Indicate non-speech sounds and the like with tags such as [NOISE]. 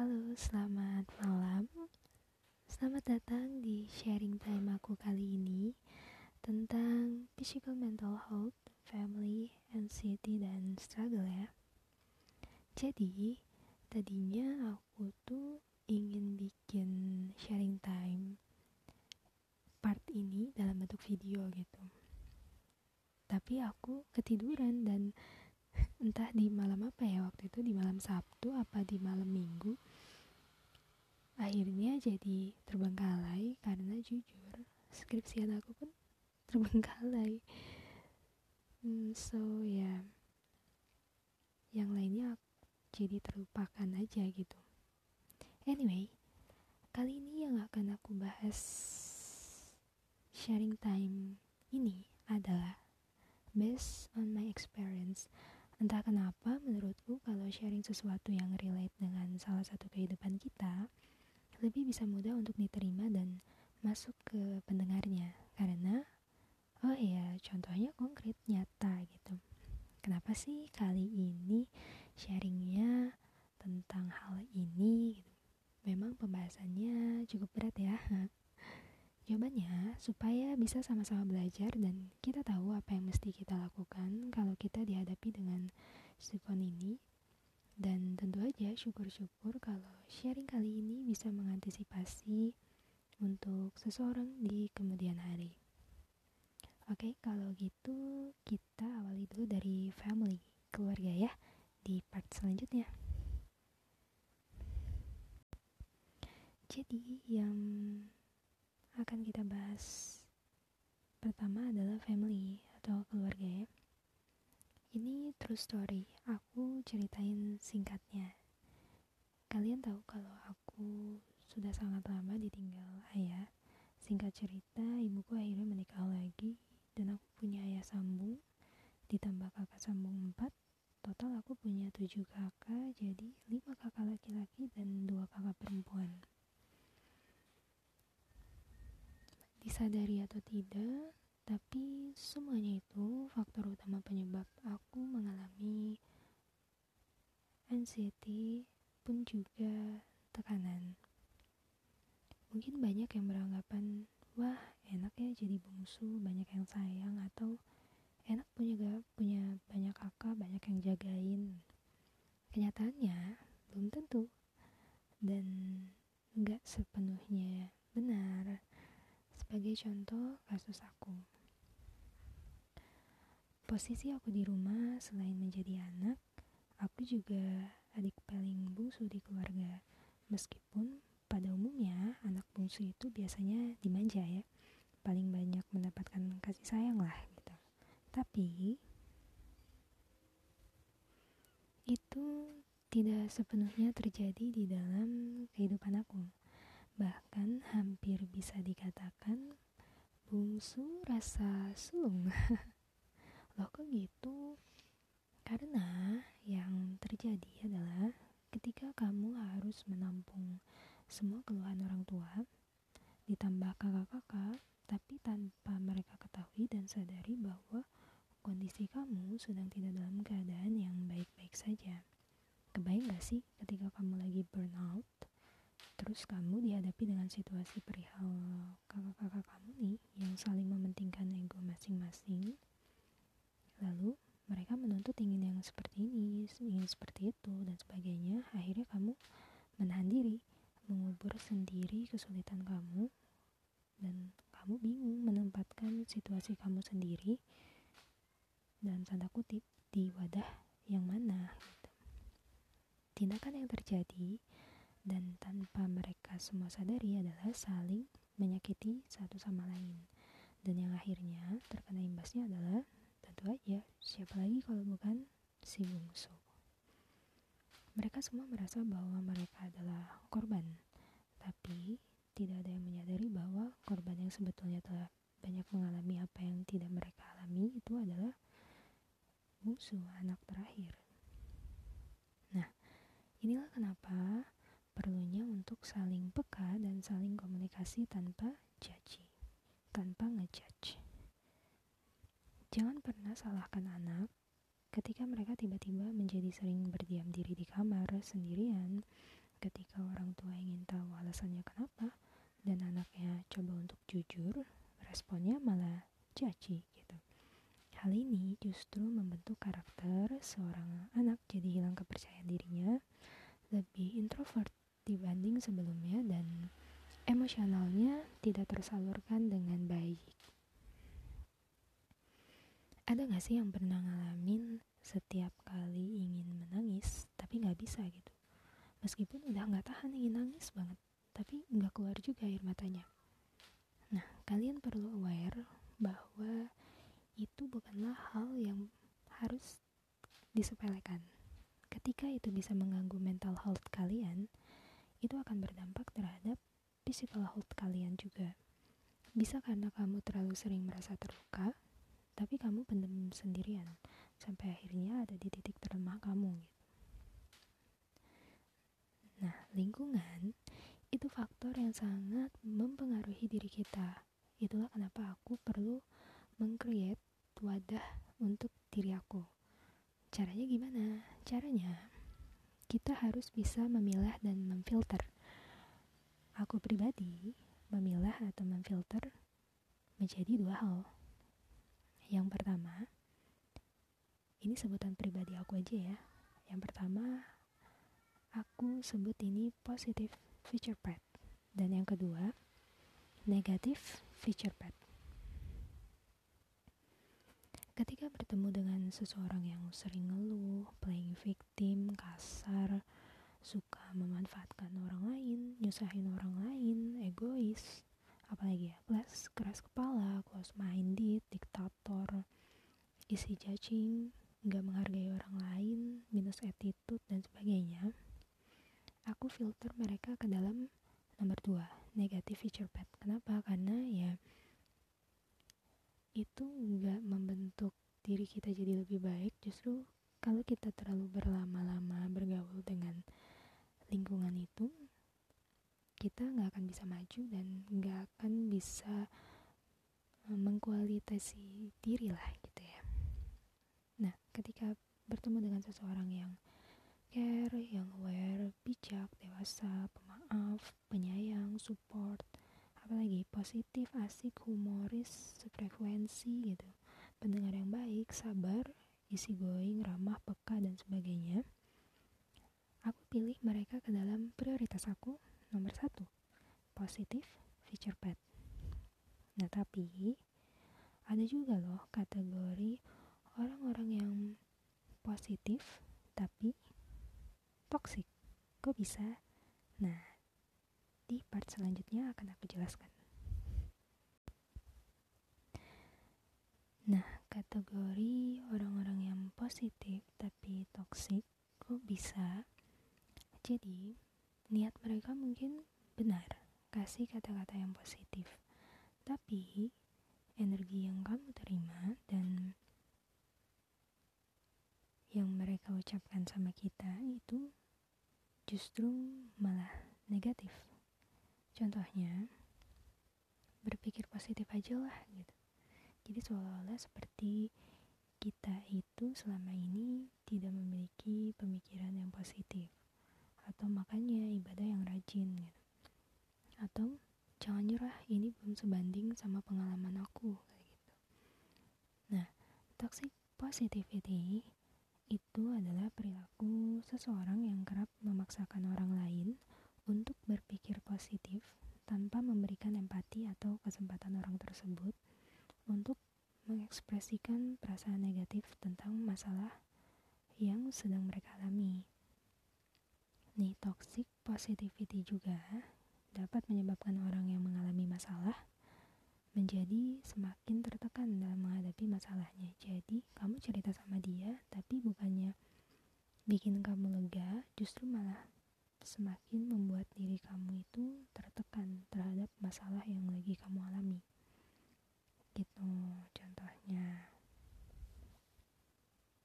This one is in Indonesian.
Halo, selamat malam. Selamat datang di sharing time aku kali ini tentang physical mental health, family, anxiety, dan struggle ya. Jadi, tadinya aku tuh ingin bikin sharing time part ini dalam bentuk video gitu. Tapi aku ketiduran dan [LAUGHS] entah di malam apa ya waktu itu di malam Sabtu apa di malam Minggu akhirnya jadi terbengkalai karena jujur skripsian aku pun [LAUGHS] terbengkalai hmm, so ya yeah. yang lainnya jadi terlupakan aja gitu anyway kali ini yang akan aku bahas sharing time ini adalah based on my experience entah kenapa menurutku kalau sharing sesuatu yang relate dengan salah satu kehidupan kita lebih bisa mudah untuk diterima dan masuk ke pendengarnya. Karena oh ya contohnya konkret nyata gitu. Kenapa sih kali ini sharingnya tentang hal ini? Gitu memang pembahasannya cukup berat ya. [LAUGHS] Jawabannya, supaya bisa sama-sama belajar dan kita tahu apa yang mesti kita lakukan kalau kita dihadapi dengan sikon ini dan tentu aja syukur-syukur kalau sharing kali ini bisa mengantisipasi untuk seseorang di kemudian hari. Oke, kalau gitu kita awali dulu dari family, keluarga ya, di part selanjutnya. Jadi yang akan kita bahas pertama adalah family atau keluarga ya. Ini true story, aku ceritain singkatnya. Kalian tahu kalau aku sudah sangat lama ditinggal ayah. Singkat cerita, ibuku akhirnya menikah lagi dan aku punya ayah sambung, ditambah kakak sambung empat. Total aku punya tujuh kakak, jadi lima kakak laki-laki dan dua kakak perempuan. Disadari atau tidak, tapi semuanya itu faktor utama penyebab aku mengalami anxiety pun juga tekanan. Mungkin banyak yang beranggapan, wah enak ya jadi bungsu, banyak yang sayang atau enak punya gak punya banyak kakak, banyak yang jagain. Kenyataannya belum tentu dan nggak sepenuhnya benar. Sebagai contoh kasus aku. Posisi aku di rumah selain menjadi anak, aku juga adik paling bungsu di keluarga. Meskipun pada umumnya anak bungsu itu biasanya dimanja ya, paling banyak mendapatkan kasih sayang lah gitu. Tapi itu tidak sepenuhnya terjadi di dalam kehidupan aku. Bahkan hampir bisa dikatakan bungsu rasa sulung. [LAUGHS] Loh kok gitu? Karena yang terjadi adalah ketika kamu harus menampung semua keluhan orang tua, ditambah kakak-kakak, tapi tanpa mereka ketahui dan sadari bahwa kondisi kamu sedang tidak dalam keadaan yang baik-baik saja. Kebayang gak sih ketika kamu lagi burnout, terus kamu dihadapi dengan situasi perihal kakak-kakak kamu nih yang saling mementingkan ego masing-masing, Lalu mereka menuntut ingin yang seperti ini, ingin seperti itu, dan sebagainya. Akhirnya kamu menahan diri, mengubur sendiri kesulitan kamu, dan kamu bingung menempatkan situasi kamu sendiri dan tanda kutip di wadah yang mana. Gitu. Tindakan yang terjadi dan tanpa mereka semua sadari adalah saling menyakiti satu sama lain. Dan yang akhirnya terkena imbasnya adalah tentu aja siapa lagi kalau bukan si bungsu mereka semua merasa bahwa mereka adalah korban tapi tidak ada yang menyadari bahwa korban yang sebetulnya telah banyak mengalami apa yang tidak mereka alami itu adalah bungsu anak terakhir. Nah inilah kenapa perlunya untuk saling peka dan saling komunikasi tanpa judge tanpa ngejudge. Jangan pernah salahkan anak ketika mereka tiba-tiba menjadi sering berdiam diri di kamar sendirian ketika orang tua ingin tahu alasannya kenapa dan anaknya coba untuk jujur responnya malah caci gitu. Hal ini justru membentuk karakter seorang anak jadi hilang kepercayaan dirinya lebih introvert dibanding sebelumnya dan emosionalnya tidak tersalurkan dengan baik. Ada gak sih yang pernah ngalamin setiap kali ingin menangis tapi gak bisa gitu? Meskipun udah gak tahan ingin nangis banget tapi nggak keluar juga air matanya. Nah, kalian perlu aware bahwa itu bukanlah hal yang harus disepelekan. Ketika itu bisa mengganggu mental health kalian, itu akan berdampak terhadap physical health kalian juga. Bisa karena kamu terlalu sering merasa terluka, tapi kamu pendem sendirian sampai akhirnya ada di titik terlemah kamu gitu. Nah, lingkungan itu faktor yang sangat mempengaruhi diri kita. Itulah kenapa aku perlu mengcreate wadah untuk diri aku. Caranya gimana? Caranya kita harus bisa memilah dan memfilter. Aku pribadi memilah atau memfilter menjadi dua hal. Yang pertama, ini sebutan pribadi aku aja ya. Yang pertama, aku sebut ini positif feature pad. Dan yang kedua negatif feature pad. Ketika bertemu dengan seseorang yang sering ngeluh, playing victim, kasar, suka memanfaatkan orang lain, nyusahin orang lain, egois, apalagi ya, kelas keras kepala, close minded, diktator, isi judging, nggak menghargai orang lain, minus attitude dan sebagainya aku filter mereka ke dalam nomor dua negatif feature pad. Kenapa? Karena ya itu nggak membentuk diri kita jadi lebih baik. Justru kalau kita terlalu berlama-lama bergaul dengan lingkungan itu kita nggak akan bisa maju dan nggak akan bisa eh, mengkualitasi diri lah gitu ya. Nah ketika bertemu dengan seseorang yang care, yang aware, bijak, dewasa, pemaaf, penyayang, support, apalagi positif, asik, humoris, sefrekuensi gitu, pendengar yang baik, sabar, isi going, ramah, peka, dan sebagainya. Aku pilih mereka ke dalam prioritas aku nomor satu, positif feature pad. Nah tapi ada juga loh kategori orang-orang yang positif tapi toxic. Kok bisa? Nah, di part selanjutnya akan aku jelaskan. Nah, kategori orang-orang yang positif tapi toxic kok bisa? Jadi, niat mereka mungkin benar, kasih kata-kata yang positif. Tapi, energi yang kamu terima dan yang mereka ucapkan sama kita itu justru malah negatif. Contohnya, berpikir positif aja lah gitu. Jadi seolah-olah seperti kita itu selama ini tidak memiliki pemikiran yang positif atau makanya ibadah yang rajin gitu. Atau jangan nyerah ini belum sebanding sama pengalaman aku kayak gitu. Nah, toxic positivity itu adalah perilaku seseorang yang kerap memaksakan orang lain untuk berpikir positif tanpa memberikan empati atau kesempatan orang tersebut untuk mengekspresikan perasaan negatif tentang masalah yang sedang mereka alami. Nih, toxic positivity juga dapat menyebabkan orang yang mengalami masalah menjadi semakin tertekan dalam menghadapi masalahnya. Jadi, kamu cerita sama dia, tapi bukannya bikin kamu lega, justru malah semakin